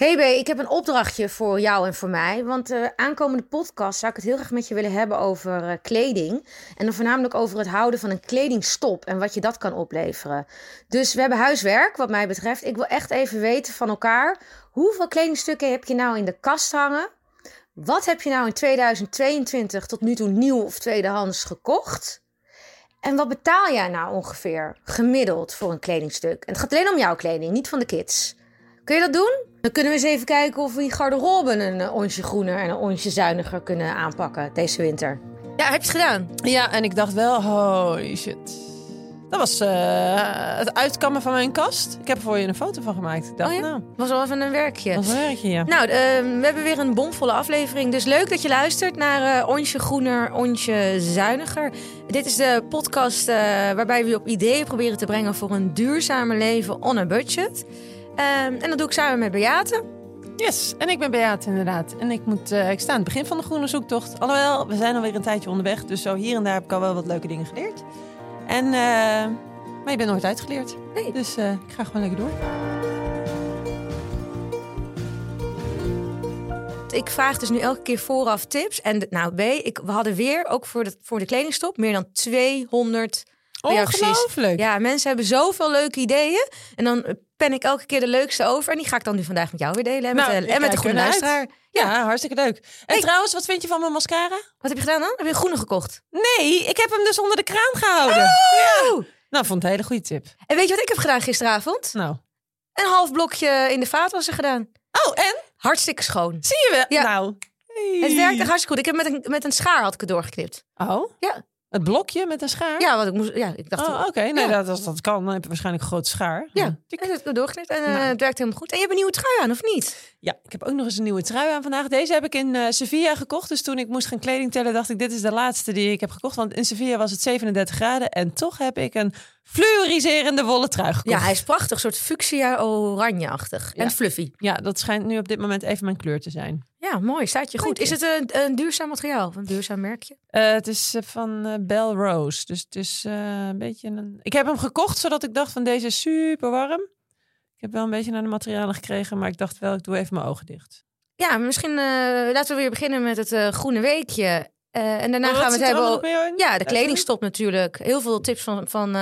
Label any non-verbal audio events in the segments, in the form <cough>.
Hey B, ik heb een opdrachtje voor jou en voor mij. Want de aankomende podcast zou ik het heel graag met je willen hebben over uh, kleding. En dan voornamelijk over het houden van een kledingstop en wat je dat kan opleveren. Dus we hebben huiswerk, wat mij betreft. Ik wil echt even weten van elkaar: hoeveel kledingstukken heb je nou in de kast hangen? Wat heb je nou in 2022 tot nu toe nieuw of tweedehands gekocht? En wat betaal jij nou ongeveer gemiddeld voor een kledingstuk? En het gaat alleen om jouw kleding, niet van de kids. Kun je dat doen? Dan kunnen we eens even kijken of we die garderobe een eh, onsje groener en een onsje zuiniger kunnen aanpakken deze winter. Ja, heb je het gedaan? Ja, en ik dacht wel, holy shit. Dat was uh, het uitkammen van mijn kast. Ik heb er voor je een foto van gemaakt. Ik dacht, oh ja? nou, was wel even een werkje. was een werkje, ja. Nou, uh, we hebben weer een bomvolle aflevering. Dus leuk dat je luistert naar uh, Onsje Groener, Onsje Zuiniger. Dit is de podcast waarbij we je op ideeën proberen te brengen voor een duurzamer leven on a budget. Um, en dat doe ik samen met Beate. Yes, en ik ben Beate inderdaad. En ik, moet, uh, ik sta aan het begin van de groene zoektocht. Alhoewel, we zijn alweer een tijdje onderweg. Dus zo hier en daar heb ik al wel wat leuke dingen geleerd. En, uh, maar je bent nooit uitgeleerd. Nee. Dus uh, ik ga gewoon lekker door. Ik vraag dus nu elke keer vooraf tips. En nou, B, ik, we hadden weer, ook voor de, voor de kledingstop, meer dan 200 Ongelooflijk. Ja, mensen hebben zoveel leuke ideeën. En dan pen ik elke keer de leukste over. En die ga ik dan nu vandaag met jou weer delen. En met, nou, de, en met de groene luisteraar. Ja. ja, hartstikke leuk. En hey. trouwens, wat vind je van mijn mascara? Wat heb je gedaan dan? Heb je een groene gekocht? Nee, ik heb hem dus onder de kraan gehouden. Oh! Ja. Nou, vond het een hele goede tip. En weet je wat ik heb gedaan gisteravond? Nou. Een half blokje in de vaatwasser gedaan. Oh, en? Hartstikke schoon. Zie je wel? Ja. Nou. Hey. Het werkte hartstikke goed. Ik heb met een, met een schaar had ik het doorgeknipt. Oh? Ja. Het blokje met een schaar? Ja, want ik moest. Ja, ik dacht. Oh, oké. Okay. Nee, ja. dat, als dat kan, dan heb je waarschijnlijk een grote schaar. Ja, ik heb het doorgeknipt en uh, Nou. het werkt helemaal goed. En je hebt een nieuwe trui aan, of niet? Ja, ik heb ook nog eens een nieuwe trui aan vandaag. Deze heb ik in uh, Sevilla gekocht. Dus toen ik moest gaan kleding tellen, dacht ik: dit is de laatste die ik heb gekocht. Want in Sevilla was het 37 graden. En toch heb ik een fluoriserende wollen trui gekocht. Ja, hij is prachtig. Een soort fuchsia oranje-achtig. Ja. En fluffy. Ja, dat schijnt nu op dit moment even mijn kleur te zijn. Ja, mooi. Staat je goed. Is het een, een duurzaam materiaal? Of een duurzaam merkje? Uh, het is uh, van uh, Bell Rose. Dus het is een beetje een... Ik heb hem gekocht zodat ik dacht van deze is super warm. Ik heb wel een beetje naar de materialen gekregen, maar ik dacht wel, ik doe even mijn ogen dicht. Ja, misschien laten we weer beginnen met het groene weekje. en daarna oh, gaan we het hebben over... Ja, de kledingstop natuurlijk. Heel veel tips van, van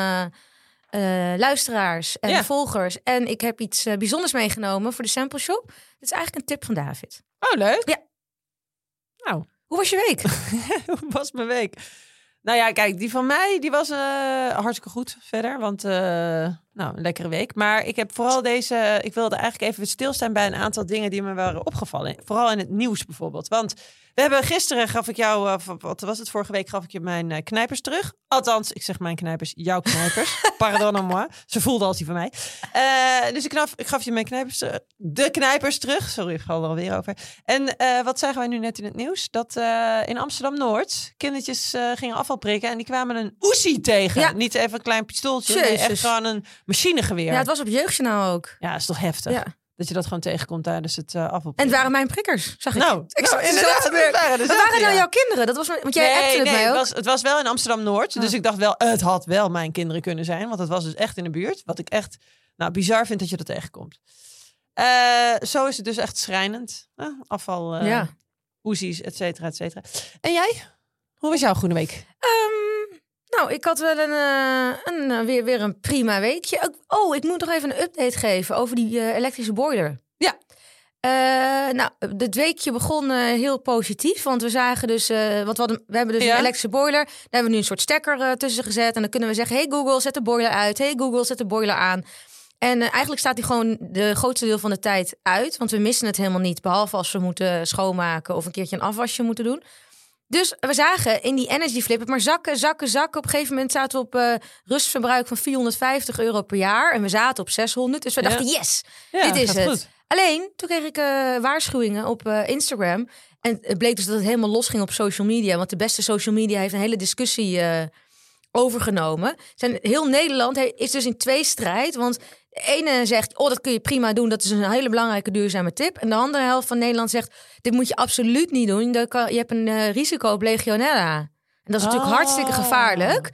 uh, luisteraars en ja. volgers. En ik heb iets uh, bijzonders meegenomen voor de sample shop. Dat is eigenlijk een tip van David. Oh, leuk. Ja. Nou. Hoe was je week? <laughs> Hoe was mijn week? Nou ja, kijk, die van mij die was uh, hartstikke goed verder. Want, uh, nou, een lekkere week. Maar ik heb vooral deze... Ik wilde eigenlijk even stilstaan bij een aantal dingen die me waren opgevallen. Vooral in het nieuws bijvoorbeeld. Want we hebben gisteren, gaf ik jou... Uh, wat was het? Vorige week gaf ik je mijn uh, knijpers terug. Althans, ik zeg mijn knijpers, jouw knijpers. <laughs> Pardon à moi. Ze voelde als die van mij. Uh, dus ik, knaf, ik gaf je mijn knijpers. De knijpers terug. Sorry, ik ga er alweer over. En uh, wat zagen wij nu net in het nieuws? Dat uh, in Amsterdam-Noord kindertjes uh, gingen afval prikken. En die kwamen een oesie tegen. Ja. Niet even een klein pistooltje. Nee, echt gewoon een machinegeweer. Ja, het was op Jeugdjournaal ook. Ja, dat is toch heftig. Ja. Dat je dat gewoon tegenkomt tijdens het uh, afval. En het waren mijn prikkers, zag ik. Nou, ik nou inderdaad. Het waren, waren nou jouw kinderen? Dat was, want jij nee, het nee, mij ook. Het was, het was wel in Amsterdam-Noord. Oh. Dus ik dacht wel, het had wel mijn kinderen kunnen zijn. Want het was dus echt in de buurt. Wat ik echt nou, bizar vind dat je dat tegenkomt. Uh, zo is het dus echt schrijnend. Uh, afval, uh, ja. oezies, et cetera, et cetera. En jij? Hoe was jouw goede week? Um, nou, ik had wel een, uh, een, uh, weer, weer een prima weekje. Oh, ik moet nog even een update geven over die uh, elektrische boiler. Ja. Uh, nou, het weekje begon uh, heel positief. Want we zagen dus, want we, hadden, we hebben dus ja. een elektrische boiler. Daar hebben we nu een soort stekker tussen gezet. En dan kunnen we zeggen: Hey Google, zet de boiler uit. Hey Google, zet de boiler aan. En eigenlijk staat die gewoon de grootste deel van de tijd uit. Want we missen het helemaal niet. Behalve als we moeten schoonmaken of een keertje een afwasje moeten doen. Dus we zagen in die energy flip maar zakken, zakken, zakken. Op een gegeven moment zaten we op uh, rustverbruik van 450 euro per jaar. En we zaten op 600. Dus we Ja. dachten, yes, Ja, dit is het. goed. Alleen, toen kreeg ik eh, waarschuwingen op eh, Instagram. En het bleek dus dat het helemaal losging op social media. Want de beste social media heeft een hele discussie eh, overgenomen. Zijn, heel Nederland is dus in twee strijd. Want de ene zegt, oh, dat kun je prima doen. Dat is een hele belangrijke duurzame tip. En de andere helft van Nederland zegt, dit moet je absoluut niet doen. Je hebt een eh, risico op legionella. En dat is natuurlijk Oh. hartstikke gevaarlijk.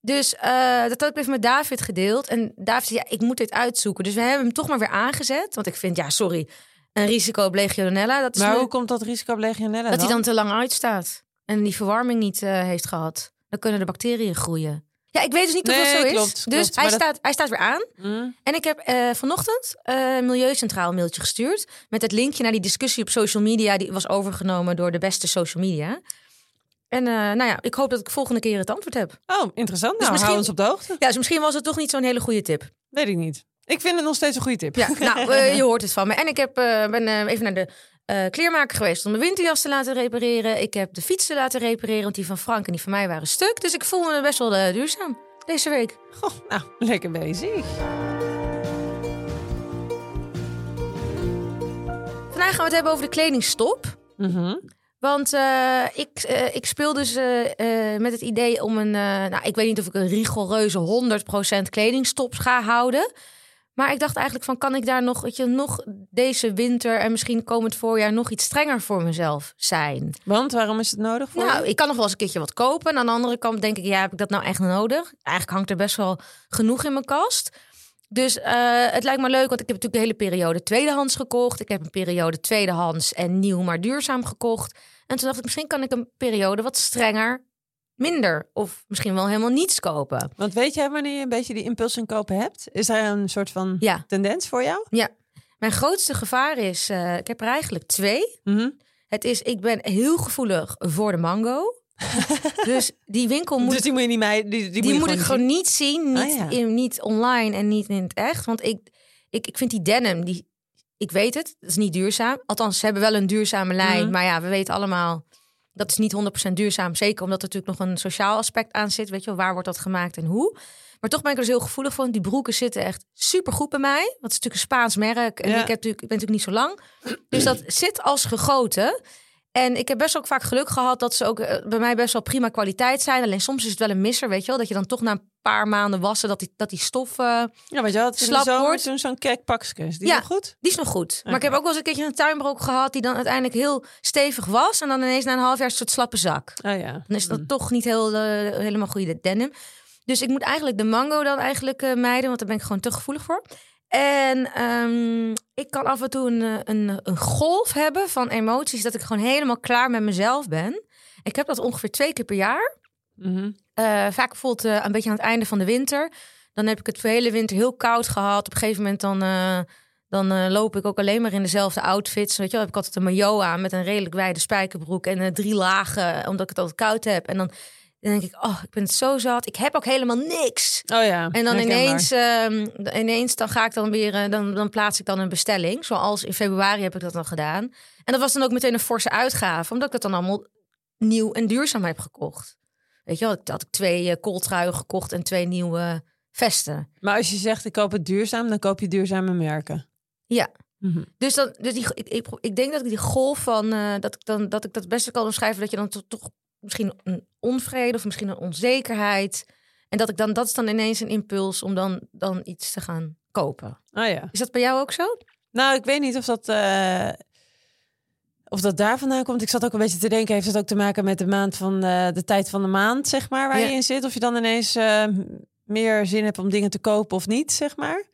Dus eh, dat had ik even met David gedeeld. En David zei, ja, ik moet dit uitzoeken. Dus we hebben hem toch maar weer aangezet. Want ik vind, ja, sorry. een risico op legionella. Dat is Maar nu- hoe komt dat risico op legionella dat hij dan te lang uitstaat en die verwarming niet eh, heeft gehad. Dan kunnen de bacteriën groeien. Ja, ik weet dus niet of dat zo is. klopt, dus klopt, hij, dat- staat, hij staat weer aan. Mm. En ik heb eh, vanochtend eh Milieucentraal een mailtje gestuurd. Met het linkje naar die discussie op social media. Die was overgenomen door de beste social media. En eh, nou ja, ik hoop dat ik volgende keer het antwoord heb. Oh, interessant. Nou, misschien- ons op de hoogte. Ja, dus misschien was het toch niet zo'n hele goede tip. Weet ik niet. Ik vind het nog steeds een goede tip. Ja, <laughs> nou, je hoort het van me. En ik heb, ben even naar de eh, kleermaker geweest om de winterjas te laten repareren. Ik heb de fietsen laten repareren, want die van Frank en die van mij waren stuk. Dus ik voel me best wel eh, duurzaam deze week. Goh, nou, lekker bezig. Vandaag gaan we het hebben over de kledingstop. Mhm. Want eh, ik, ik speel dus met het idee om een... nou, ik weet niet of ik een rigoureuze 100% kledingstop ga houden. Maar ik dacht eigenlijk van, kan ik daar nog, weet je, nog deze winter... en misschien komend voorjaar nog iets strenger voor mezelf zijn? Want waarom is het nodig voor Nou, je? ik kan nog wel eens een keertje wat kopen. En aan de andere kant denk ik, ja, heb ik dat nou echt nodig? Eigenlijk hangt er best wel genoeg in mijn kast. Dus eh, het lijkt me leuk, want ik heb natuurlijk de hele periode tweedehands gekocht. Ik heb een periode tweedehands en nieuw, maar duurzaam gekocht. En toen dacht ik, misschien kan ik een periode wat strenger, minder of misschien wel helemaal niets kopen. Want weet jij wanneer je een beetje die impuls in kopen hebt? Is daar een soort van Ja, tendens voor jou? mijn grootste gevaar is, eh, ik heb er eigenlijk twee. Mhm. Het is, ik ben heel gevoelig voor de mango. <laughs> dus die winkel moet Dus die moet je niet mij, die, die, Die, je moet ik gewoon niet zien. Niet, Ah, ja. in, niet online en niet in het echt. Want ik, ik, ik vind die denim, die, ik weet het, dat is niet duurzaam. Althans, ze hebben wel een duurzame lijn. Mhm. Maar ja, we weten allemaal, dat is niet 100% duurzaam. Zeker omdat er natuurlijk nog een sociaal aspect aan zit. Weet je wel, waar wordt dat gemaakt en hoe? Maar toch ben ik er dus heel gevoelig voor. Die broeken zitten echt super goed bij mij. Want het is natuurlijk een Spaans merk. En Ja. ik, heb natuurlijk, ik ben natuurlijk niet zo lang. Dus dat zit als gegoten. En ik heb best ook vaak geluk gehad dat ze ook eh, bij mij best wel prima kwaliteit zijn. Alleen soms is het wel een misser, weet je wel. Dat je dan toch na een paar maanden wassen, dat die, dat die stof... eh, Ja, want je de Slap wordt. zo'n kerkpakje. Is die Ja. nog goed? die is nog goed. Maar ik heb ook wel eens een keertje een tuinbroek gehad... die dan uiteindelijk heel stevig was. En dan ineens na een half jaar een soort slappe zak. Oh ja. Dan is dat toch niet heel, eh, helemaal goede denim. Dus ik moet eigenlijk de mango dan eigenlijk eh, mijden, want daar ben ik gewoon te gevoelig voor. En ehm, ik kan af en toe een, eh, een, een golf hebben van emoties dat ik gewoon helemaal klaar met mezelf ben. Ik heb dat ongeveer twee keer per jaar. Mhm. Eh, vaak bijvoorbeeld eh, een beetje aan het einde van de winter. Dan heb ik het voor de hele winter heel koud gehad. Op een gegeven moment dan, dan loop ik ook alleen maar in dezelfde outfits. Weet je wel, heb ik altijd een maillot aan met een redelijk wijde spijkerbroek en drie lagen, omdat ik het altijd koud heb. En dan, dan denk ik, oh, ik ben zo zat. Ik heb ook helemaal niks. Oh ja. En dan ineens, ehm, ineens dan ga ik dan weer, eh, dan, dan plaats ik dan een bestelling. Zoals in februari heb ik dat dan gedaan. En dat was dan ook meteen een forse uitgave, omdat ik dat dan allemaal nieuw en duurzaam heb gekocht. Weet je wel, ik had ik twee eh, kooltruien gekocht en twee nieuwe vesten. Maar als je zegt ik koop het duurzaam, dan koop je duurzame merken. Ja. Mhm. Dus dan, dus die, ik, ik, ik denk dat ik die golf van, eh, dat ik dan dat ik dat het beste kan omschrijven, dat je dan toch, toch misschien een onvrede of misschien een onzekerheid. En dat ik dan, dat is dan ineens een impuls om dan, dan iets te gaan kopen. Oh ja. Is dat bij jou ook zo? Nou, ik weet niet of dat, eh, of dat daar vandaan komt. Ik zat ook een beetje te denken, heeft het ook te maken met de maand van eh, de tijd van de maand, zeg maar, waar Ja. je in zit? Of je dan ineens eh, meer zin hebt om dingen te kopen of niet, zeg maar.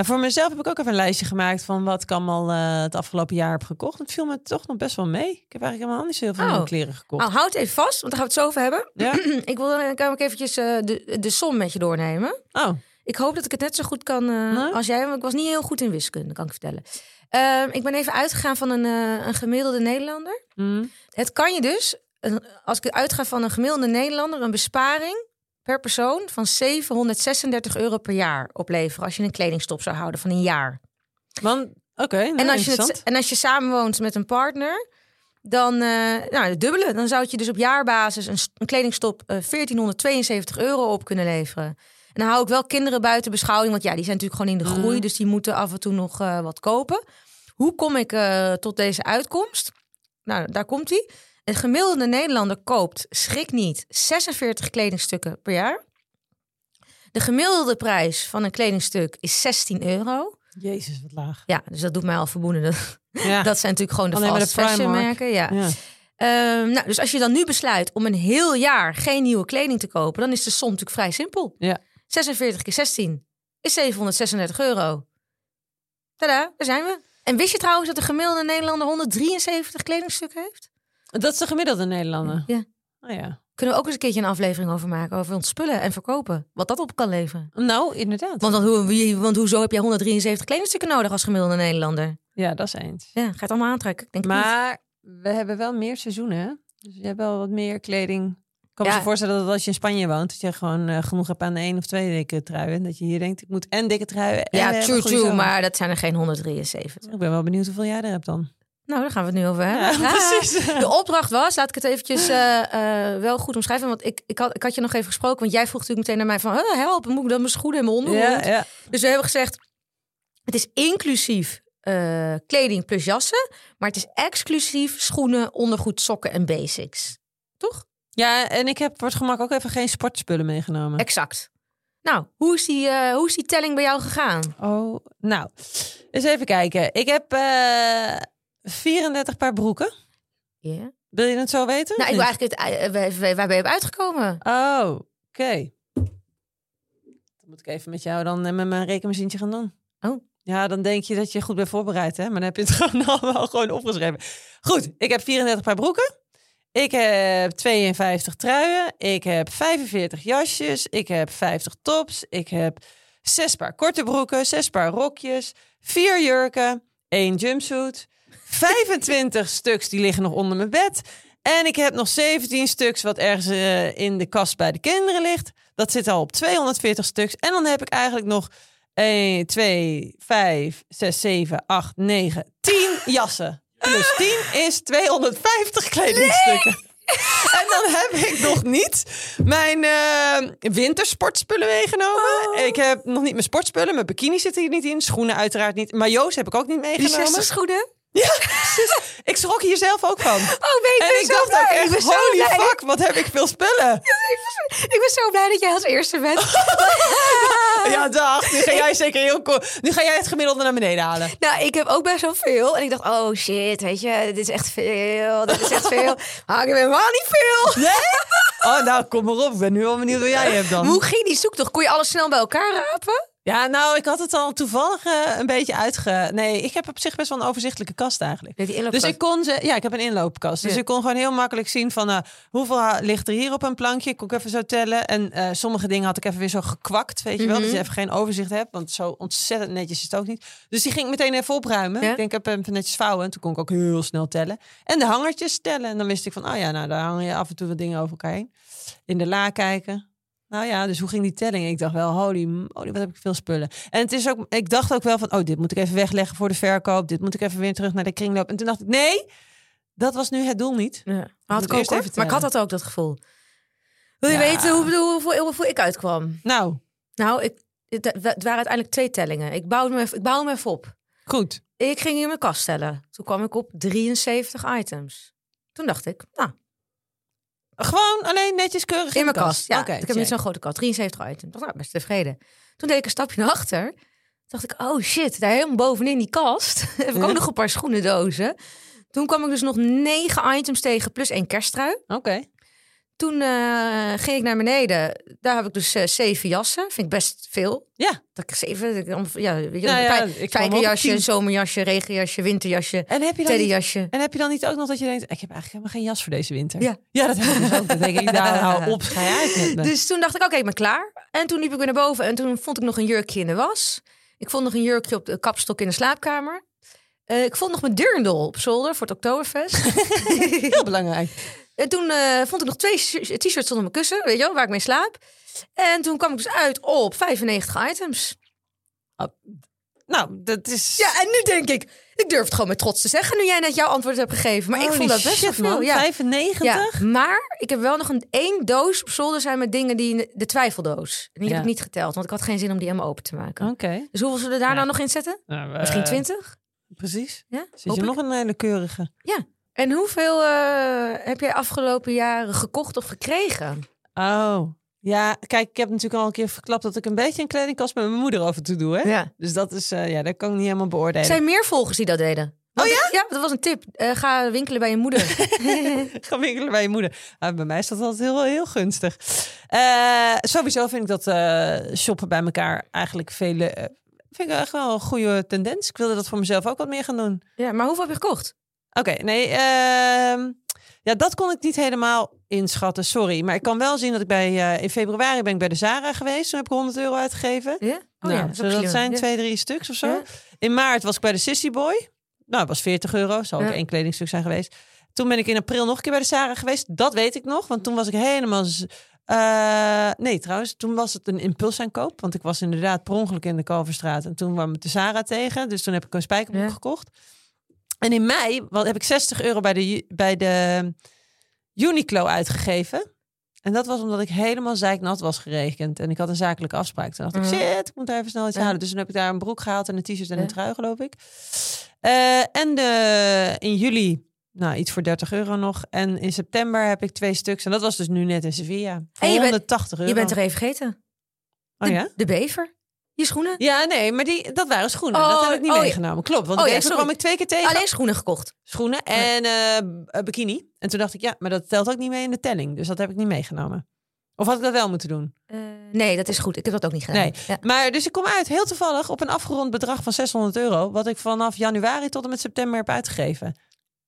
En voor mezelf heb ik ook even een lijstje gemaakt van wat ik allemaal eh, het afgelopen jaar heb gekocht. Het viel me toch nog best wel mee. Ik heb eigenlijk helemaal niet zo heel veel Oh. nieuwe kleren gekocht. Nou, houd even vast, want daar gaan we het zo over hebben. Ja? <clears throat> ik wil dan kan ik eventjes eh, de, de som met je doornemen. Oh, Ik hoop dat ik het net zo goed kan eh, Nee? als jij. Want ik was niet heel goed in wiskunde, kan ik vertellen. Ehm, ik ben even uitgegaan van een, eh, een gemiddelde Nederlander. hm. Het kan je dus, als ik uitga van een gemiddelde Nederlander, een besparing per persoon van 736 euro per jaar opleveren. Als je een kledingstop zou houden van een jaar. Want, oké, nou, en, als je het, en als je samenwoont met een partner, dan eh, nou, het dubbele. Dan zou het je dus op jaarbasis een, een kledingstop eh 1472 euro op kunnen leveren. En dan hou ik wel kinderen buiten beschouwing, want ja, die zijn natuurlijk gewoon in de groei, Mm. dus die moeten af en toe nog eh, wat kopen. Hoe kom ik eh, tot deze uitkomst? Nou, daar komt hij. Een gemiddelde Nederlander koopt, schrik niet, 46 kledingstukken per jaar. De gemiddelde prijs van een kledingstuk is 16 euro. Jezus, wat laag. Ja, dus dat doet mij al verboenen. Dat, Ja. <laughs> dat zijn natuurlijk gewoon de Alleen fast de fashion merken. Ja. ja. Ehm, nou, dus als je dan nu besluit om een heel jaar geen nieuwe kleding te kopen, dan is de som natuurlijk vrij simpel. Ja. 46 keer 16 is 736 euro. Tada, daar zijn we. En wist je trouwens dat de gemiddelde Nederlander 173 kledingstukken heeft? Dat is de gemiddelde Nederlander. Ja. Oh ja. Kunnen we ook eens een keertje een aflevering over maken. Over ons spullen en verkopen. Wat dat op kan leveren. Nou, inderdaad. Want, hoe, want hoezo heb jij 173 kledingstukken nodig als gemiddelde Nederlander? Ja, dat is eens. Ja, ga het allemaal aantrekken. Ik Denk het niet. Maar we hebben wel meer seizoenen, hè? Dus je hebt wel wat meer kleding. Ik kan me Ja. voorstellen dat als je in Spanje woont, dat je gewoon eh, genoeg hebt aan één of twee dikke truien. En dat je hier denkt, ik moet en dikke truien en Ja, hebben true. Maar dat zijn er geen 173. Ik ben wel benieuwd hoeveel jij er hebt dan. Nou, daar gaan we het nu over hebben. Ja, <laughs> Ah. precies. De opdracht was, laat ik het eventjes eh, eh, wel goed omschrijven. Want ik, ik, had, ik had je nog even gesproken. Want jij vroeg natuurlijk meteen naar mij van... "Huh, help, moet ik dan mijn schoenen en mijn ondergoed? Ja, ja. Dus we hebben gezegd, het is inclusief eh, kleding plus jassen. Maar het is exclusief schoenen, ondergoed, sokken en basics. Toch? ja, en ik heb voor het gemak ook even geen sportspullen meegenomen. Exact. Nou, hoe is die, hoe is die telling bij jou gegaan? Oh, nou, eens even kijken. Ik heb 34 paar broeken. Ja. Wil je het zo weten? Nou, ik wil eigenlijk het, waar, ben je op uitgekomen? Oh, oké. Dan moet ik even met jou dan eh, met mijn rekenmachientje gaan doen. Oh. Ja, dan denk je dat je goed bent voorbereid, hè? Maar dan heb je het <laughs> gewoon allemaal gewoon opgeschreven. Goed, ik heb 34 paar broeken. Ik heb 52 truien. Ik heb 45 jasjes. Ik heb 50 tops. Ik heb 6 paar korte broeken. 6 paar rokjes. 4 jurken. 1 jumpsuit. 25 stuks die liggen nog onder mijn bed. En ik heb nog 17 stuks wat ergens eh, in de kast bij de kinderen ligt. Dat zit al op 240 stuks. En dan heb ik eigenlijk nog 1, 2, 5, 6, 7, 8, 9, 10 jassen. Plus 10 is 250 kledingstukken. En dan heb ik nog niet mijn eh, wintersportspullen meegenomen. Ik heb nog niet mijn sportspullen. Mijn bikini zit hier niet in. Schoenen uiteraard niet. Majo's heb ik ook niet Die meegenomen. 60 schoenen? Ik schrok hier zelf ook van. Oh, nee, ik En ik zo dacht blij. ook ik echt, holy blij. fuck, wat heb ik veel spullen. Ik ben zo blij dat jij als eerste bent. <laughs> Ja, dag. Nu ga jij zeker heel cool. Nu ga jij het gemiddelde naar beneden halen. Nou, ik heb ook best wel veel. En ik dacht, oh shit, weet je, dit is echt veel. Dit is echt <laughs> veel. Maar ik heb helemaal niet veel. Oh, nou, kom maar op. Ik ben nu wel benieuwd wat jij hebt dan. Hoe ging die zoektocht? Kon je alles snel bij elkaar rapen? Ja, nou, ik had het al toevallig eh, een beetje uitge... Nee, ik heb op zich best wel een overzichtelijke kast eigenlijk. Dus ik kon ze, ja, ik heb een inloopkast. Dus Ja. ik kon gewoon heel makkelijk zien van uh, hoeveel ligt er hier op een plankje. Kon ik even zo tellen. En eh, sommige dingen had ik even weer zo gekwakt, weet je wel. Mhm. Dat je even geen overzicht hebt, want zo ontzettend netjes is het ook niet. Dus die ging ik meteen even opruimen. Ja. Ik denk, ik heb hem netjes vouwen. En toen kon ik ook heel snel tellen. En de hangertjes tellen. En dan wist ik van, oh ja, nou, daar hangen je af en toe wat dingen over elkaar heen. In de la kijken. Nou ja, dus hoe ging die telling? Ik dacht wel, holy, holy, wat heb ik veel spullen. En het is ook, ik dacht ook wel van, oh, dit moet ik even wegleggen voor de verkoop. Dit moet ik even weer terug naar de kringloop. En toen dacht ik, nee, dat was nu het doel niet. Ja. Had ik ook, Maar ik had dat ook, dat gevoel. Wil je Ja. weten hoe, hoe, hoeveel, hoeveel ik uitkwam? Nou, Nou, ik, het, het waren uiteindelijk twee tellingen. Ik bouwde me, even- ik bouwde me even op. goed. Ik ging in mijn kast tellen. Toen kwam ik op 73 items. Toen dacht ik, nou, Gewoon alleen netjes keurig in mijn kast. Ja, ik heb niet zo'n grote kast. 73 items. Ik dacht, nou, best tevreden. Toen deed ik een stapje naar achter. Toen dacht ik, oh shit, daar helemaal bovenin die kast <laughs> heb ik ook nog een paar schoenendozen. Toen kwam ik dus nog negen items tegen, plus één kersttrui. Oké. Toen eh, ging ik naar beneden. Daar heb ik dus eh, zeven jassen. Vind ik best veel. Ja. Dat ik zeven, dat ik ja, weet je, Nou ja, zomerjasje, regenjasje, winterjasje, En heb je dan niet, teddyjasje. en heb je dan niet ook nog dat je denkt, ik heb eigenlijk helemaal geen jas voor deze winter? Ja. Ja, dat heb ik dus ook. Dan denk ik, nou, <laughs> hou op, ga je uit met me. Dus toen dacht ik, oké, ik ben klaar. En toen liep ik weer naar boven en toen vond ik nog een jurkje in de was. Ik vond nog een jurkje op de kapstok in de slaapkamer. Eh, ik vond nog mijn dirndl op zolder voor het Oktoberfest. <laughs> Heel belangrijk. En toen eh, vond ik nog twee sh- t-shirts onder mijn kussen, weet je wel, waar ik mee slaap. En toen kwam ik dus uit op 95 items. Nou, dat is... Ja, en nu denk ik, ik durf het gewoon met trots te zeggen, nu jij net jouw antwoord hebt gegeven. Maar ik vond dat best wel veel. man. Ja. 95? Ja, maar ik heb wel nog een één doos op zolder zijn met dingen die de, twijfeldoos. En die Ja. heb ik niet geteld, want ik had geen zin om die helemaal open te maken. Oké. Dus hoeveel zullen we daar Ja. nou nog in zetten? Nou, Misschien eh, 20? Precies. Ja, Zit je nog een hele keurige? En hoeveel eh, heb jij afgelopen jaren gekocht of gekregen? Oh. Ja, kijk, ik heb natuurlijk al een keer verklapt dat ik een beetje een kledingkast met mijn moeder af en toe doe, hè? Ja. Dus dat is, eh, ja, dat kan ik niet helemaal beoordelen. Er zijn meer volgers die dat deden. Want Oh ik- ja, dat was een tip. Eh, ga winkelen bij je moeder. <laughs> Ga winkelen bij je moeder. Ah, bij mij is dat altijd heel, heel gunstig. Sowieso vind ik dat shoppen bij elkaar eigenlijk veel, eh, vind ik echt wel een goede tendens. Ik wilde dat voor mezelf ook wat meer gaan doen. Ja, maar hoeveel heb je gekocht? Oké, nee. ehm, ja, dat kon ik niet helemaal inschatten. Sorry. Maar ik kan wel zien dat ik bij... eh, in februari ben ik bij de Zara geweest. Toen heb ik 100 euro uitgegeven. Ja? Oh nou, ja, dat zijn Ja. twee, drie stuks of zo. Ja. In maart was ik bij de Sissy Boy. Nou, dat was 40 euro. Zal ook één kledingstuk zijn geweest. Toen ben ik in april nog een keer bij de Zara geweest. Dat weet ik nog. Want toen was ik helemaal... eh, nee, trouwens. Toen was het een impulsaankoop. Want ik was inderdaad per ongeluk in de Kalverstraat. En toen kwam ik de Zara tegen. Dus toen heb ik een spijkerbroek gekocht. En in mei wat, heb ik 60 euro bij de, bij de Uniqlo uitgegeven. En dat was omdat ik helemaal zeiknat was gerekend. En ik had een zakelijke afspraak. Toen dacht ik, Mhm. shit, ik moet daar even snel iets halen. Dus toen heb ik daar een broek gehaald en een t-shirt en een trui, geloof ik. Eh, en de, in juli, nou, iets voor 30 euro nog. En in september heb ik twee stuks. En dat was dus nu net in Sevilla. Voor En je bent- 180 euro. Je bent er even vergeten. Oh De, ja? de bever. Je schoenen. Ja, nee, maar die, dat waren schoenen. Oh, dat heb ik niet oh meegenomen. Klopt, want Oh ja, kwam ik twee keer tegen. Alleen schoenen gekocht. schoenen en eh, bikini. En toen dacht ik, ja, maar dat telt ook niet mee in de telling. Dus dat heb ik niet meegenomen. Of had ik dat wel moeten doen? Eh, nee, dat is goed. Ik heb dat ook niet gedaan. Nee. Ja. Maar dus ik kom uit heel toevallig op een afgerond bedrag van 600 euro. Wat ik vanaf januari tot en met september heb uitgegeven.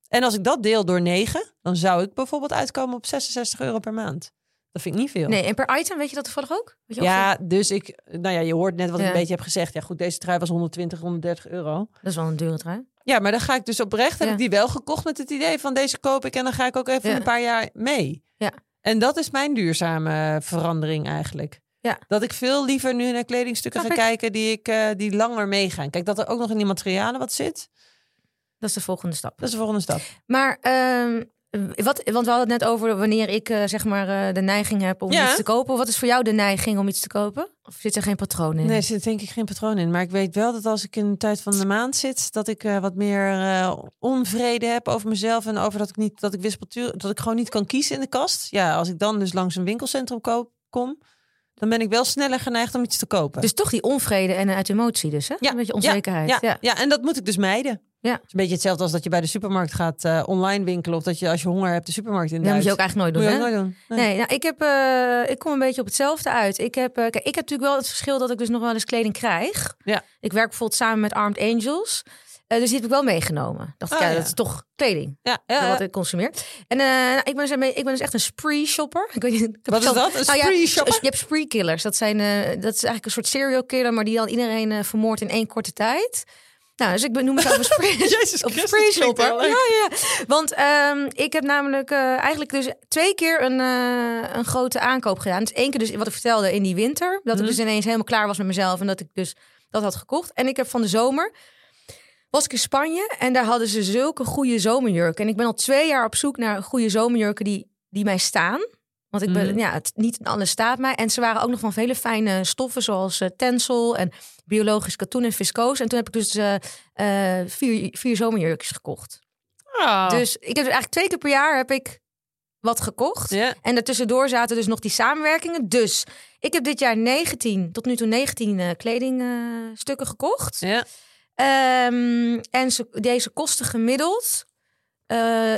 En als ik dat deel door 9, dan zou ik bijvoorbeeld uitkomen op 66 euro per maand. Dat vind ik niet veel. Nee, en per item weet je dat toevallig ook? Weet je Ja, dus ik, nou ja, je hoort net wat ik een beetje heb gezegd. Ja, goed, deze trui was 120, 130 euro. Dat is wel een dure trui. Ja, maar dan ga ik dus oprecht, heb Ja. ik die wel gekocht met het idee van deze koop ik en dan ga ik ook even Ja. een paar jaar mee. Ja. En dat is mijn duurzame verandering eigenlijk. Ja. Dat ik veel liever nu naar kledingstukken ga ik. kijken die, ik, eh, die langer meegaan. Kijk, dat er ook nog in die materialen wat zit, Dat is de volgende stap. dat is de volgende stap. Maar, ehm, wat, want we hadden het net over wanneer ik eh, zeg maar eh, de neiging heb om Ja. iets te kopen. Wat is voor jou de neiging om iets te kopen? Of zit er geen patroon in? Nee, er zit denk ik geen patroon in. Maar ik weet wel dat als ik in de tijd van de maand zit, dat ik eh, wat meer eh, onvrede heb over mezelf en over dat ik niet dat ik wispeltuur, dat ik gewoon niet kan kiezen in de kast. Ja, als ik dan dus langs een winkelcentrum koop, kom, dan ben ik wel sneller geneigd om iets te kopen. Dus toch die onvrede en uit emotie dus, hè? Ja, Een beetje onzekerheid. Ja, Ja. ja. en dat moet ik dus mijden. Ja. Het is een beetje hetzelfde als dat je bij de supermarkt gaat eh, online winkelen. Of dat je als je honger hebt de supermarkt in Dat moet je ook eigenlijk nooit Moet doen, je hè? ook nooit doen. Nee. Nee, nou, ik, heb, eh, ik kom een beetje op hetzelfde uit. Ik heb, eh, kijk, ik heb natuurlijk wel het verschil dat ik dus nog wel eens kleding krijg. Ja. Ik werk bijvoorbeeld samen met Armed Angels. Dus die heb ik wel meegenomen. Dacht ik, Oh, ja, ja. dat is toch kleding. Ja, ja, wat ik consumeer. En nou, ik, ben dus ik ben dus echt een spree shopper. Ik weet niet, ik Wat is zelf- dat? Een Nou ja, spree shopper? Je hebt spree killers. Dat, zijn, dat is eigenlijk een soort serial killer, maar die dan iedereen vermoordt in één korte tijd. Nou, dus ik noem mezelf een <laughs> Jezus heel Ja, ja. Want ehm, ik heb namelijk eh, eigenlijk dus twee keer een, eh, een grote aankoop gedaan. Dus één keer dus wat ik vertelde in die winter. Dat Mhm. ik dus ineens helemaal klaar was met mezelf en dat ik dus dat had gekocht. En ik heb van de zomer was ik in Spanje en daar hadden ze zulke goede zomerjurken. En ik ben al twee jaar op zoek naar goede zomerjurken die, die mij staan. Want ik ben, Mhm. ja, het, niet alles staat mij. En ze waren ook nog van vele fijne stoffen, zoals eh tencel en biologisch katoen en viscoos. En toen heb ik dus eh, eh, vier, vier zomerjurkjes gekocht. Oh. Dus ik heb dus eigenlijk twee keer per jaar heb ik wat gekocht. ja. En daartussendoor zaten dus nog die samenwerkingen. Dus ik heb dit jaar 19, tot nu toe 19 eh, kledingstukken gekocht. Ja. Ehm, en ze, deze kosten gemiddeld.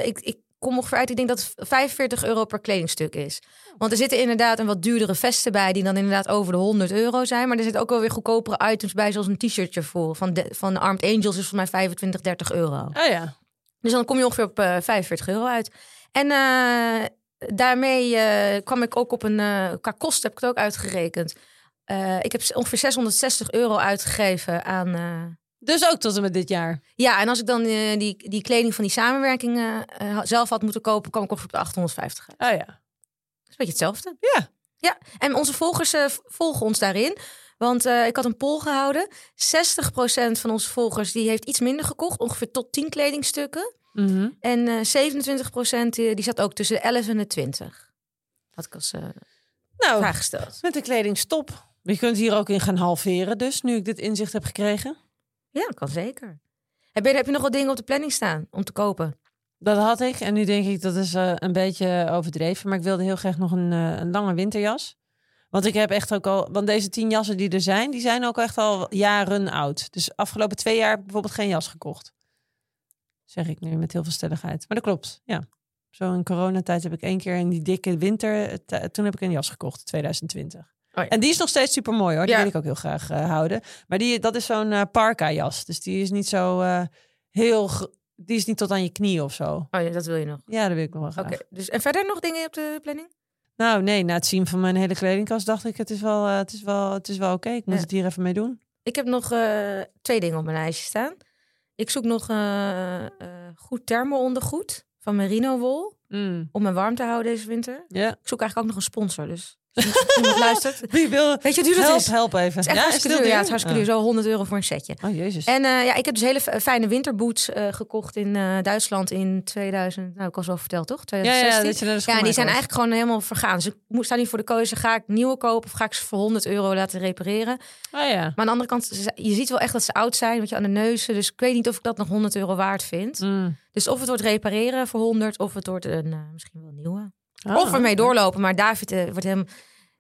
ik, ik kom ongeveer uit, ik denk dat het 45 euro per kledingstuk is. Want er zitten inderdaad een wat duurdere vesten bij, die dan inderdaad over de 100 euro zijn. Maar er zitten ook wel weer goedkopere items bij, zoals een t-shirtje voor. Van, de, van Armed Angels is volgens mij 25, 30 euro. Oh ja. Dus dan kom je ongeveer op eh 45 euro uit. En eh, daarmee eh, kwam ik ook op een. eh qua kost heb ik het ook uitgerekend. Eh, ik heb ongeveer 660 euro uitgegeven aan. Dus ook tot en met dit jaar. ja, en als ik dan eh, die, die kleding van die samenwerking eh, eh, zelf had moeten kopen, kwam ik op de 850 uit. Oh ja. Dat is een beetje hetzelfde. Ja. Ja, en onze volgers volgen ons daarin. Want ik had een poll gehouden. 60% van onze volgers die heeft iets minder gekocht. Ongeveer tot 10 kledingstukken. Mhm. En eh 27% die, die zat ook tussen de 11 en de 20. Had ik als Nou, vraag gesteld. met de kleding stop. Je kunt hier ook in gaan halveren dus, nu ik dit inzicht heb gekregen. Ja, kan zeker. Heb je, heb je nog wat dingen op de planning staan om te kopen? Dat had ik. En nu denk ik dat is eh, een beetje overdreven. Maar ik wilde heel graag nog een, eh, een lange winterjas. Want ik heb echt ook al... Want deze tien jassen die er zijn, die zijn ook echt al jaren oud. Dus afgelopen twee jaar heb ik bijvoorbeeld geen jas gekocht. Zeg ik nu met heel veel stelligheid. Maar dat klopt, ja. Zo in coronatijd heb ik één keer in die dikke winter... eh, toen heb ik een jas gekocht, 2020. Ja. En die is nog steeds super mooi hoor. Die Ja. wil ik ook heel graag eh, houden. Maar die, dat is zo'n eh, parka jas. Dus die is niet zo eh, heel... Die is niet tot aan je knieën of zo. Oh ja, dat wil je nog. Ja, dat wil ik nog wel graag. Oké, dus en verder nog dingen op de planning? Nou nee, na het zien van mijn hele kledingkast dacht ik... het is wel, het is wel, het is wel oké. Ik moet Ja. het hier even mee doen. Ik heb nog twee dingen op mijn lijstje staan. Ik zoek nog goed thermo-ondergoed van merino wol. Mm. Om me warm te houden deze winter. Ja. Ik zoek eigenlijk ook nog een sponsor. Dus iemand <laughs> luistert. Wie wil... Weet je hoe duur dat Help, is? help even. Het is echt ja, hartstikke het duur. Ja, duur? het is hartstikke duur. Zo 100 euro voor een setje. Oh, jezus. En eh, ja, ik heb dus hele fijne winterboots eh, gekocht in eh, Duitsland in 2000. Nou, ik was al verteld, toch? ja, ja, 2016. dat je naar de Ja, en die zijn eigenlijk gewoon helemaal vergaan. Dus ik moet staan nu voor de keuze: ga ik nieuwe kopen of ga ik ze voor 100 euro laten repareren? Oh ja. Maar aan de andere kant, je ziet wel echt dat ze oud zijn, weet je, aan de neuzen. Dus ik weet niet of ik dat nog 100 euro waard vind. Mm. Dus of het wordt repareren voor 100, of het wordt een, misschien wel een nieuwe. Oh, of ermee doorlopen. Maar David eh, wordt helemaal,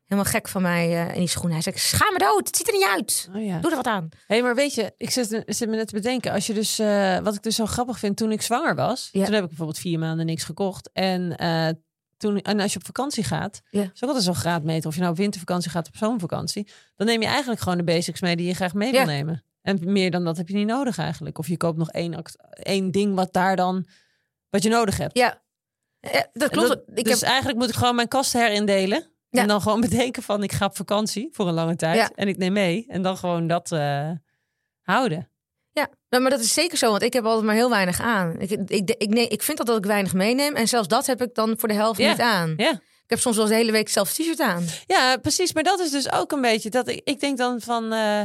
helemaal gek van mij eh, in die schoenen. Hij zegt, schaam me dood, het ziet er niet uit. Oh ja. Doe er wat aan. Hé, maar weet je, ik zit, zit me net te bedenken. Als je dus, eh, wat ik dus zo grappig vind, toen ik zwanger was, Ja. toen heb ik bijvoorbeeld vier maanden niks gekocht. En, toen, en als je op vakantie gaat, Ja. is ook altijd zo'n graadmeter. Of je nou op wintervakantie gaat of zomervakantie, dan neem je eigenlijk gewoon de basics mee die je graag mee wil nemen. En meer dan dat heb je niet nodig eigenlijk. Of je koopt nog één, één ding wat daar dan, wat je nodig hebt. Ja, Eh, dat klopt. dat- ik dus heb, eigenlijk moet ik gewoon mijn kast herindelen. Ja. En dan gewoon <laughs> bedenken van ik ga op vakantie voor een lange tijd. Ja. En ik neem mee. En dan gewoon dat eh, houden. ja, nou, maar dat is zeker zo, want ik heb altijd maar heel weinig aan. Ik, ik, ik, nee, ik vind dat, dat ik weinig meeneem. En zelfs dat heb ik dan voor de helft niet aan. Ja. Ik heb soms wel de hele week zelf t-shirt aan. ja, precies. Maar dat is dus ook een beetje dat ik, ik denk dan van. eh,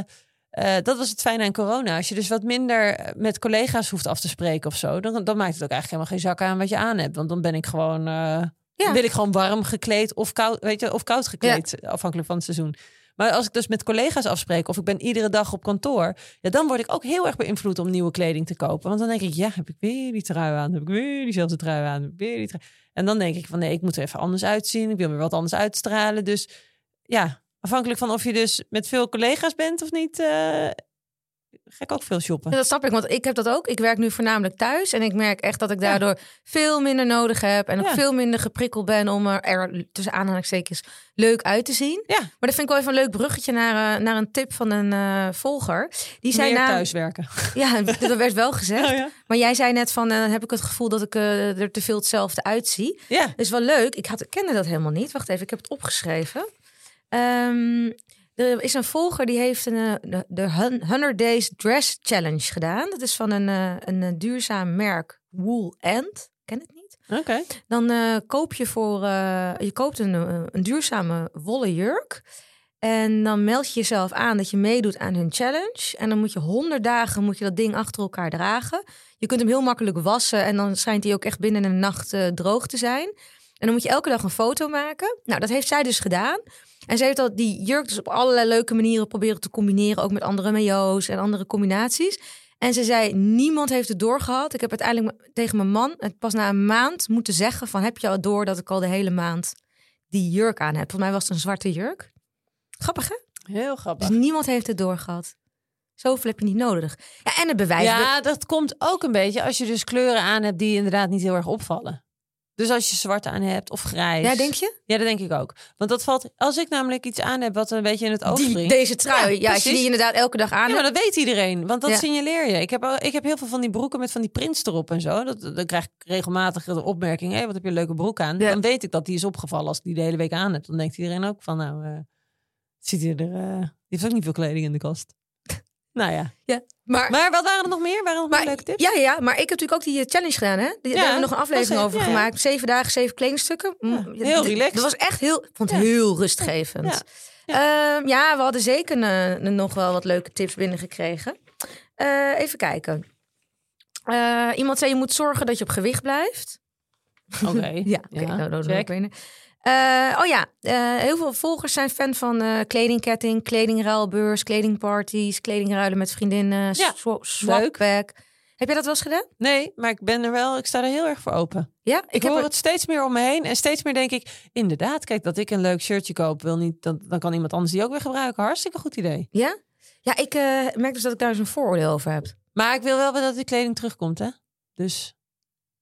eh, dat was het fijne aan corona. Als je dus wat minder met collega's hoeft af te spreken of zo, dan, dan maakt het ook eigenlijk helemaal geen zak aan wat je aan hebt. Want dan ben ik gewoon. eh, Ja. Wil ik gewoon warm gekleed of koud, weet je, of koud gekleed, afhankelijk van het seizoen. Maar als ik dus met collega's afspreek of ik ben iedere dag op kantoor, ja, dan word ik ook heel erg beïnvloed om nieuwe kleding te kopen. Want dan denk ik, ja, heb ik weer die trui aan? Heb ik weer diezelfde trui aan? Heb ik weer die trui? En dan denk ik van nee, ik moet er even anders uitzien. Ik wil weer wat anders uitstralen. Dus ja, afhankelijk van of je dus met veel collega's bent of niet, eh, ga ik ook veel shoppen. Ja, dat snap ik, want ik heb dat ook. Ik werk nu voornamelijk thuis en ik merk echt dat ik daardoor veel minder nodig heb en ook Ja. veel minder geprikkeld ben om er, er tussen aanhalingstekens leuk uit te zien. Ja. Maar dat vind ik wel even een leuk bruggetje naar, eh, naar een tip van een eh, volger. Die zei Meer thuiswerken. Ja, <laughs> dat werd wel gezegd. Oh. Maar jij zei net van, eh, heb ik het gevoel dat ik er te veel hetzelfde uitzie. ja. Dat is wel leuk. Ik had, kende dat helemaal niet. Wacht even, ik heb het opgeschreven. Ehm, er is een volger die heeft een, eh, de, de hun- 100 Days Dress Challenge gedaan. Dat is van een, eh, een, eh, duurzaam merk Wool End. Ken het niet? Oké. Dan koop je voor je koopt een, een duurzame wollen jurk. En dan meld je jezelf aan dat je meedoet aan hun challenge. En dan moet je 100 dagen moet je dat ding achter elkaar dragen. Je kunt hem heel makkelijk wassen. En dan schijnt hij ook echt binnen een nacht droog te zijn. En dan moet je elke dag een foto maken. Nou, dat heeft zij dus gedaan. En ze heeft dat, die jurk dus op allerlei leuke manieren proberen te combineren. Ook met andere mayo's en andere combinaties. En ze zei, niemand heeft het doorgehad. Ik heb uiteindelijk tegen mijn man het pas na een maand moeten zeggen van... heb je al door dat ik al de hele maand die jurk aan heb? Volgens mij was het een zwarte jurk. Grappig, hè? Heel grappig. Dus niemand heeft het doorgehad. Zoveel heb je niet nodig. Ja, en het bewijs... Ja, dat komt ook een beetje als je dus kleuren aan hebt die inderdaad niet heel erg opvallen. Dus als je zwart aan hebt of grijs. Ja, denk je? Ja, dat denk ik ook. Want dat valt. Als ik namelijk iets aan heb wat een beetje in het oog Die, deze trui. Ja, Ja, als je die inderdaad elke dag aan Ja, maar dat weet iedereen, want dat Ja. signaleer je. Ik heb, ik heb heel veel van die broeken met van die prints erop en zo. Dat, dan krijg ik regelmatig de opmerking: hé, wat heb je een leuke broek aan? Dan weet ik dat die is opgevallen als ik die de hele week aan heb. Dan denkt iedereen ook van, nou, eh, ziet hij er. eh, die heeft ook niet veel kleding in de kast. Nou ja. Maar, Maar wat waren er nog meer? Waren er nog maar, leuke tips? ja, ja, maar ik heb natuurlijk ook die eh, challenge gedaan. Hè? Die, daar hebben we nog een aflevering was- over ja, ja. gemaakt. Zeven dagen, zeven kledingstukken. Mm, Ja, heel relaxed. Dat was echt heel, ik vond het Ja. heel rustgevend. Ja. ja, we hadden zeker eh, nog wel wat leuke tips binnengekregen. Eh even kijken. Iemand zei je moet zorgen dat je op gewicht blijft. Oké. <laughs> Ja, oké, nou, nou, Eh, oh ja, eh, heel veel volgers zijn fan van eh, kledingketting, kledingruilbeurs, kledingparties, kledingruilen met vriendinnen, Ja, swapback. Heb jij dat wel eens gedaan? Nee, maar ik ben er wel, ik sta er heel erg voor open. Ja, Ik, heb hoor er- het steeds meer om me heen. En steeds meer denk ik, inderdaad, kijk, dat ik een leuk shirtje koop, wil niet, dan, dan kan iemand anders die ook weer gebruiken. Hartstikke goed idee. Ja? Ja, ik merk dus dat ik daar eens een vooroordeel over heb. Maar ik wil wel dat die kleding terugkomt, hè? Dus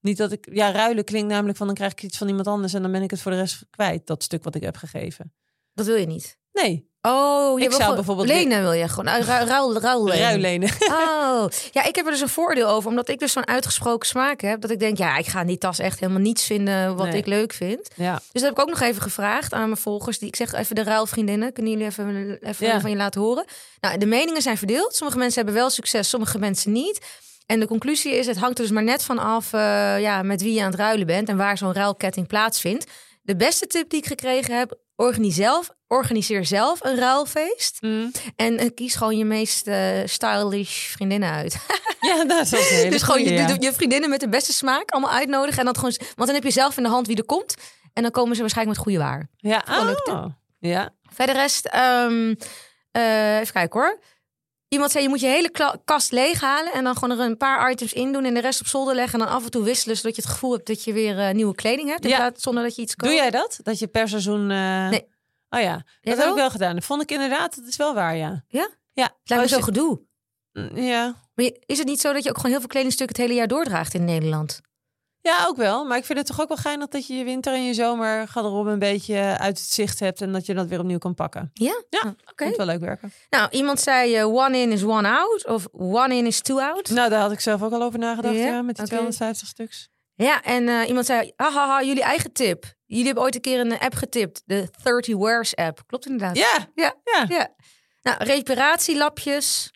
niet dat ik, ja, ruilen klinkt namelijk van dan krijg ik iets van iemand anders en dan ben ik het voor de rest kwijt, dat stuk wat ik heb gegeven. Dat wil je niet. Nee, Oh, je Ik wil zou bijvoorbeeld- lenen wil je gewoon. Uh, ruil, ruil, ruil lenen. <laughs> Oh, <laughs> ja, ik heb er dus een voordeel over. Omdat ik dus zo'n uitgesproken smaak heb. Dat ik denk, ja, ik ga in die tas echt helemaal niets vinden wat Nee. ik leuk vind. Ja. Dus dat heb ik ook nog even gevraagd aan mijn volgers. Die, ik zeg even de ruilvriendinnen. Kunnen jullie even, even Ja. van je laten horen? Nou, de meningen zijn verdeeld. Sommige mensen hebben wel succes, sommige mensen niet. En de conclusie is, het hangt er dus maar net van af eh, ja, met wie je aan het ruilen bent en waar zo'n ruilketting plaatsvindt. De beste tip die ik gekregen heb, organiseer zelf, organiseer zelf een ruilfeest. Mm. En eh, kies gewoon je meest eh, stylish vriendinnen uit. <laughs> Ja, dat is <laughs> hele dus gewoon je, ja. je, vriendinnen met de beste smaak allemaal uitnodigen. En dat gewoon, want dan heb je zelf in de hand wie er komt. En dan komen ze waarschijnlijk met goede waar. Ja, oh. Ja. Verder rest, ehm, eh, even kijken hoor. Iemand zei, je moet je hele kast leeghalen en dan gewoon er een paar items in doen en de rest op zolder leggen en dan af en toe wisselen, zodat je het gevoel hebt dat je weer eh, nieuwe kleding hebt, Ja. zonder dat je iets koopt. Doe jij dat? Dat je per seizoen... eh, Nee. Oh ja, dat Jij heb ik wel? gedaan. Dat vond ik inderdaad, dat is wel waar, ja. Ja? Ja. Het lijkt me zo gedoe. Ja. Maar is het niet zo dat je ook gewoon heel veel kledingstukken het hele jaar doordraagt in Nederland? Ja, ook wel. Maar ik vind het toch ook wel geinig dat je je winter en je zomer garderobe een beetje uit het zicht hebt en dat je dat weer opnieuw kan pakken. Ja? Ja, Ah, Oké. Komt wel leuk werken. Nou, iemand zei eh, one in is one out of one in is two out. Nou, daar had ik zelf ook al over nagedacht, Ja? ja, met die Oké. 250 stuks. Ja, en eh, iemand zei, haha, jullie eigen tip. Jullie hebben ooit een keer een app getipt, de 30 Wears app. Klopt inderdaad. Ja, Ja. ja. Ja. Nou, reparatielapjes.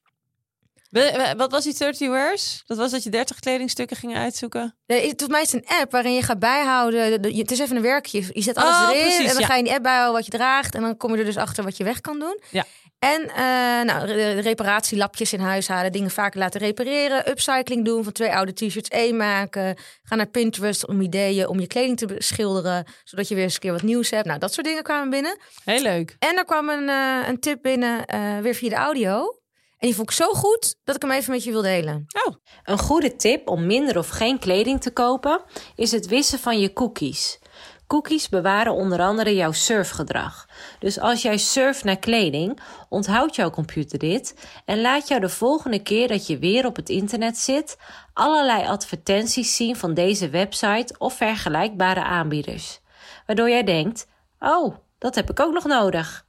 Wat was die 30 wears? Dat was dat je 30 kledingstukken ging uitzoeken. Eh, Volgens mij is het een app waarin je gaat bijhouden. de- de- Het is even een werkje. Je zet alles Oh, erin precies, en dan ja. ga je in die app bijhouden wat je draagt. En dan kom je er dus achter wat je weg kan doen. Ja. En eh, nou, reparatielapjes in huis halen. Dingen vaker laten repareren. Upcycling doen. Van twee oude t-shirts één maken. Ga naar Pinterest om ideeën om je kleding te beschilderen. Zodat je weer eens een keer wat nieuws hebt. Nou, dat soort dingen kwamen binnen. Heel leuk. En er kwam een, eh, een tip binnen, eh, weer via de audio. En die vond ik zo goed dat ik hem even met je wil delen. Oh, Een goede tip om minder of geen kleding te kopen is het wissen van je cookies. Cookies bewaren onder andere jouw surfgedrag. Dus als jij surft naar kleding, onthoudt jouw computer dit en laat jou de volgende keer dat je weer op het internet zit, allerlei advertenties zien van deze website of vergelijkbare aanbieders. Waardoor jij denkt: Oh, dat heb ik ook nog nodig.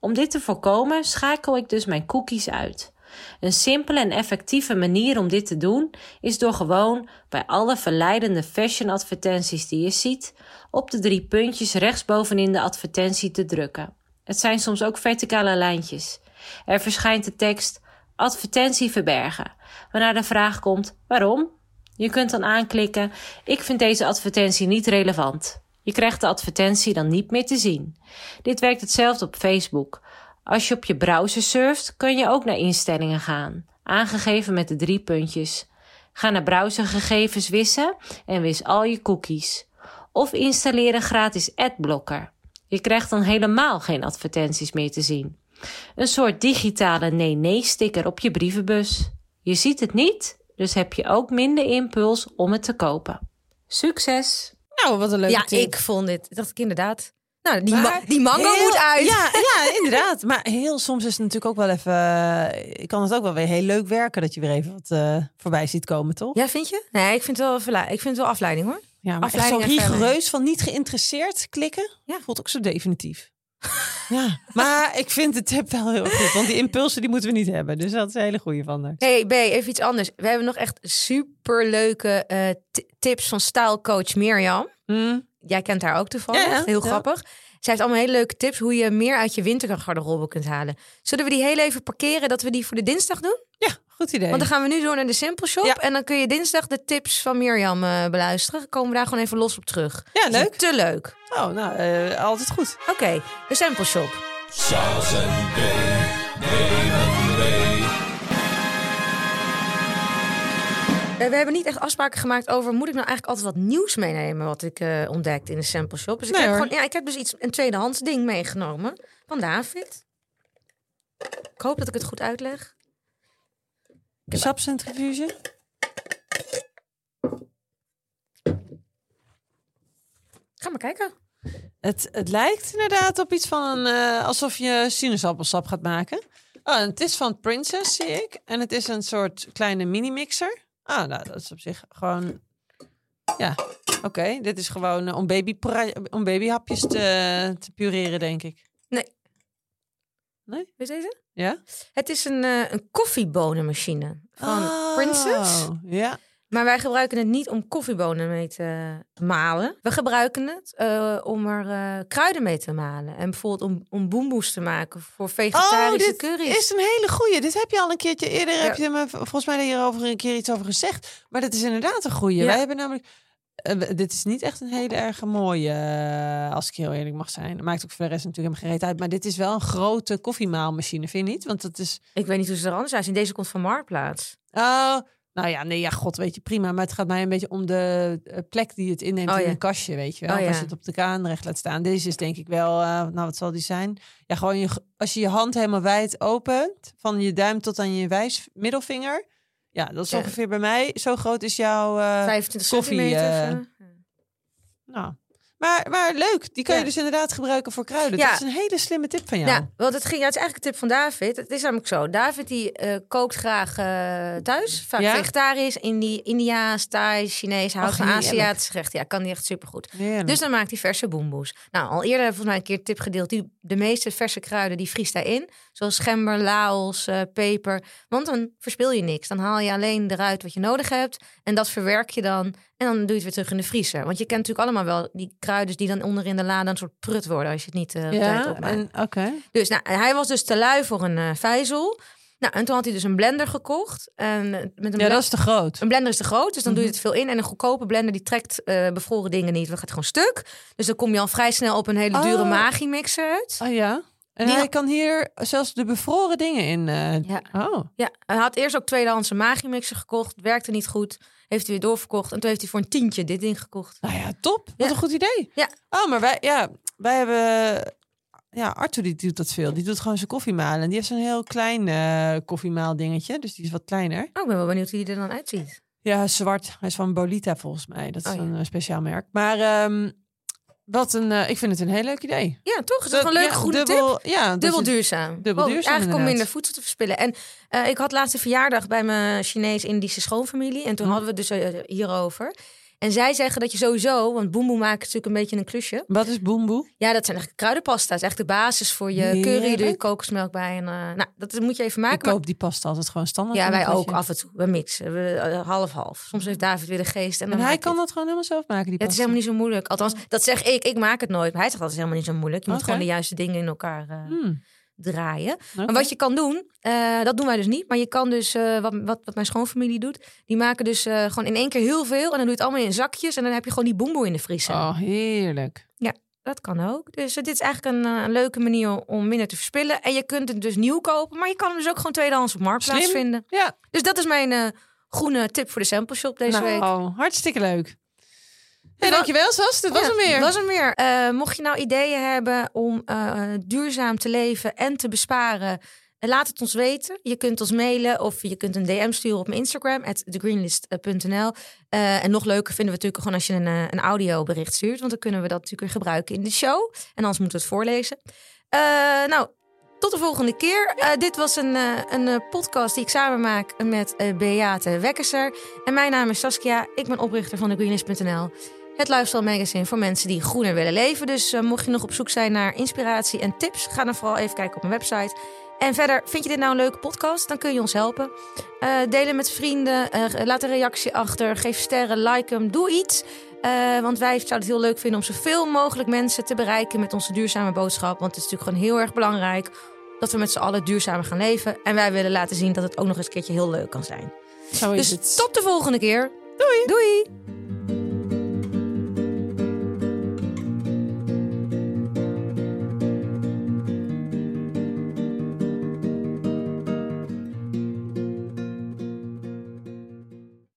Om dit te voorkomen schakel ik dus mijn cookies uit. Een simpele en effectieve manier om dit te doen is door gewoon bij alle verleidende fashion advertenties die je ziet op de drie puntjes rechtsbovenin de advertentie te drukken. Het zijn soms ook verticale lijntjes. Er verschijnt de tekst advertentie verbergen, waarna de vraag komt waarom? Je kunt dan aanklikken ik vind deze advertentie niet relevant. Je krijgt de advertentie dan niet meer te zien. Dit werkt hetzelfde op Facebook. Als je op je browser surft, kun je ook naar instellingen gaan, aangegeven met de drie puntjes. Ga naar browsergegevens wissen en wis al je cookies. Of installeer een gratis adblocker. Je krijgt dan helemaal geen advertenties meer te zien. Een soort digitale nee-nee-sticker op je brievenbus. Je ziet het niet, dus heb je ook minder impuls om het te kopen. Succes! nou, wat een leuke ja, tip. ik vond dit. Dacht ik inderdaad. Nou, die, ma- die mango heel- moet uit. Ja, <laughs> ja, inderdaad. Maar heel soms is het natuurlijk ook wel even... eh, Ik kan het ook wel weer heel leuk werken dat je weer even wat eh, voorbij ziet komen, toch? Ja, vind je? Nee, ik vind het wel, ik vind het wel afleiding hoor. Ja, maar zo Afleiding en rigoureus van niet geïnteresseerd klikken. Ja. Voelt ook zo definitief. <laughs> ja, maar ik vind de tip wel heel goed. Want die impulsen die moeten we niet hebben. Dus dat is een hele goede van haar. Hey B, even iets anders. We hebben nog echt super leuke tips van stylcoach Mirjam. Hmm. Jij kent haar ook toevallig. Ja, ja, Heel ja. grappig. Zij heeft allemaal hele leuke tips hoe je meer uit je wintergarderobe kunt halen. Zullen we die heel even parkeren dat we die voor de dinsdag doen? Ja, goed idee. Want dan gaan we nu door naar de Simple Shop. Ja. En dan kun je dinsdag de tips van Mirjam eh, beluisteren. Dan komen we daar gewoon even los op terug. Ja, leuk. Te leuk. Oh, nou, eh, altijd goed. Oké, de Simple Shop. We hebben niet echt afspraken gemaakt over... moet ik nou eigenlijk altijd wat nieuws meenemen... wat ik eh ontdekte in de sample shop. Dus ik, heb hoor. gewoon, ja, ik heb dus iets, een tweedehands ding meegenomen van David. Ik hoop dat ik het goed uitleg. Sapcentrifuge. Ga maar kijken. Het, het lijkt inderdaad op iets van een, eh, alsof je sinaasappelsap gaat maken. Oh, en het is van Princess, zie ik. En het is een soort kleine mini-mixer. Ah, nou, dat is op zich gewoon... Ja, oké. Dit is gewoon eh, om, baby om babyhapjes te, te pureren, denk ik. Nee. Nee? Weet je deze? Ja? Het is een, eh, een koffiebonenmachine van Princess. Oh, Ja. Maar wij gebruiken het niet om koffiebonen mee te malen. We gebruiken het eh, om er eh, kruiden mee te malen. En bijvoorbeeld om, om boemboes te maken voor Oh, vegetarische dit curry's. is een hele goeie. Dit heb je al een keertje eerder. Ja. Heb je me volgens mij hierover een keer iets over gezegd. Maar dat is inderdaad een goeie. Ja. Wij hebben namelijk. eh, dit is niet echt een hele erg mooie, als ik heel eerlijk mag zijn. Maakt ook voor de rest natuurlijk helemaal geen reet uit. Maar dit is wel een grote koffiemaalmachine, vind je niet? Want dat is. Ik weet niet hoe ze er anders zijn. Deze komt van Marktplaats. Oh, nou ja, nee, ja, god, weet je, prima. Maar het gaat mij een beetje om de eh, plek die het inneemt Oh, in ja. een kastje, weet je wel. Oh, Als je het op de kraan recht laat staan. Deze is denk ik wel, eh, nou, wat zal die zijn? Ja, gewoon je, als je je hand helemaal wijd opent, van je duim tot aan je wijs middelvinger. Ja, dat is ongeveer bij mij. Zo groot is jouw, 25 koffie, centimeter. eh, of zo. nou. Maar, maar leuk, die kan je dus inderdaad gebruiken voor kruiden. Ja. Dat is een hele slimme tip van jou. Ja, want het, ging, ja, het is eigenlijk een tip van David. Het is namelijk zo. David die eh, kookt graag eh, thuis. Vaak Ja? vegetarisch, Indi Indiaas, Thai, Chinees. Houdt van. Aziatische gerechten. Ja, kan die echt supergoed. Heerlijk. Dus dan maakt hij verse boemboes. Nou, al eerder volgens mij een keer een tip gedeeld. Die, de meeste verse kruiden, die vriest hij in. Zoals gember, laos, eh, peper. Want dan verspil je niks. Dan haal je alleen eruit wat je nodig hebt. En dat verwerk je dan. En dan doe je het weer terug in de vriezer. Want je kent natuurlijk allemaal wel die kruiden die dan onder in de lade een soort prut worden. Als je het niet tijd ja, oké. Dus nou, hij was dus te lui voor een eh vijzel. Nou, en toen had hij dus een blender gekocht. En eh, met een, Ja, blen- dat is te groot. een blender is te groot, dus dan doe je Mhm. het veel in. En een goedkope blender die trekt bevroren dingen niet. Dat gaat gewoon stuk. Dus dan kom je al vrij snel op een hele dure Oh. Magi-mixer uit. Oh ja. En Die hij had- kan hier zelfs de bevroren dingen in. Ja. Oh. Ja, hij had eerst ook tweedehands een Magi-mixer gekocht. Werkte niet goed. Heeft hij weer doorverkocht. En toen heeft hij voor een tientje dit ding gekocht. Nou ja, top. Wat een goed idee. Ja. Oh, maar wij, ja, wij hebben... Ja, Arthur die doet dat veel. Die doet gewoon zijn koffiemalen. En die heeft zo'n heel klein eh koffiemaal dingetje. Dus die is wat kleiner. Oh, ik ben wel benieuwd hoe die er dan uitziet. Ja, zwart. Hij is van Bolita volgens mij. Dat is Oh, ja. een eh, speciaal merk. Maar ehm, wat een... eh, ik vind het een heel leuk idee. Ja, toch? Het is een leuke, Ja, goede tip. dubbel, Ja, dat Dubbel duurzaam. dubbel Oh, duurzaam, Eigenlijk om minder voedsel te verspillen. En eh, ik had laatst een verjaardag bij mijn Chinees-Indische schoonfamilie. En toen Hm. hadden we het dus eh, hierover. En zij zeggen dat je sowieso, want boemboe maakt natuurlijk een beetje een klusje. Wat is boemboe? Ja, dat zijn eigenlijk kruidenpasta. Dat is echt de basis voor je curry. Doe je kokosmelk bij. En, eh, nou, dat moet je even Ik maken. maar- koop die pasta altijd gewoon standaard. ja, wij ook af en toe. We mixen. We, eh, half-half. Soms heeft David weer de geest. En, En dan hij maak je kan het. dat gewoon helemaal zelf maken, die Ja, het is pasta. helemaal niet zo moeilijk. Althans, dat zeg ik. Ik maak het nooit. Maar hij zegt dat is helemaal niet zo moeilijk. Je moet gewoon de juiste dingen in elkaar eh, Hmm, draaien. oké. Maar wat je kan doen, eh, dat doen wij dus niet. Maar je kan dus, eh, wat, wat, wat mijn schoonfamilie doet, die maken dus eh, gewoon in één keer heel veel. En dan doe je het allemaal in zakjes. En dan heb je gewoon die boemboe in de vriezer. Oh, heerlijk. Dat kan ook. Dus dit is eigenlijk een, een leuke manier om minder te verspillen. En je kunt het dus nieuw kopen. Maar je kan hem dus ook gewoon tweedehands op Marktplaats Slim. vinden. Ja, Dus dat is mijn groene tip voor de sample shop deze week. nou, hartstikke leuk. Hey, dankjewel, Sas. Dit was Ja, hem weer. Was er meer. Eh, mocht je nou ideeën hebben om eh, duurzaam te leven en te besparen, eh, laat het ons weten. Je kunt ons mailen of je kunt een DM sturen op mijn Instagram, thegreenlist.nl. En nog leuker vinden we natuurlijk gewoon als je een, een audiobericht stuurt, want dan kunnen we dat natuurlijk weer gebruiken in de show. En anders moeten we het voorlezen. Nou, tot de volgende keer. Dit was een, een podcast die ik samen maak met Beate Wekkerser. En mijn naam is Saskia. Ik ben oprichter van thegreenlist.nl. Het lifestyle magazine voor mensen die groener willen leven. Dus eh, mocht je nog op zoek zijn naar inspiratie en tips, ga dan vooral even kijken op mijn website. En verder, vind je dit nou een leuke podcast? Dan kun je ons helpen. Eh deel hem met vrienden, eh, laat een reactie achter, geef sterren, like hem, doe iets. Eh, want wij zouden het heel leuk vinden om zoveel mogelijk mensen te bereiken met onze duurzame boodschap. Want het is natuurlijk gewoon heel erg belangrijk dat we met z'n allen duurzamer gaan leven. En wij willen laten zien dat het ook nog eens een keertje heel leuk kan zijn. Zo is Dus het. tot de volgende keer. Doei. Doei.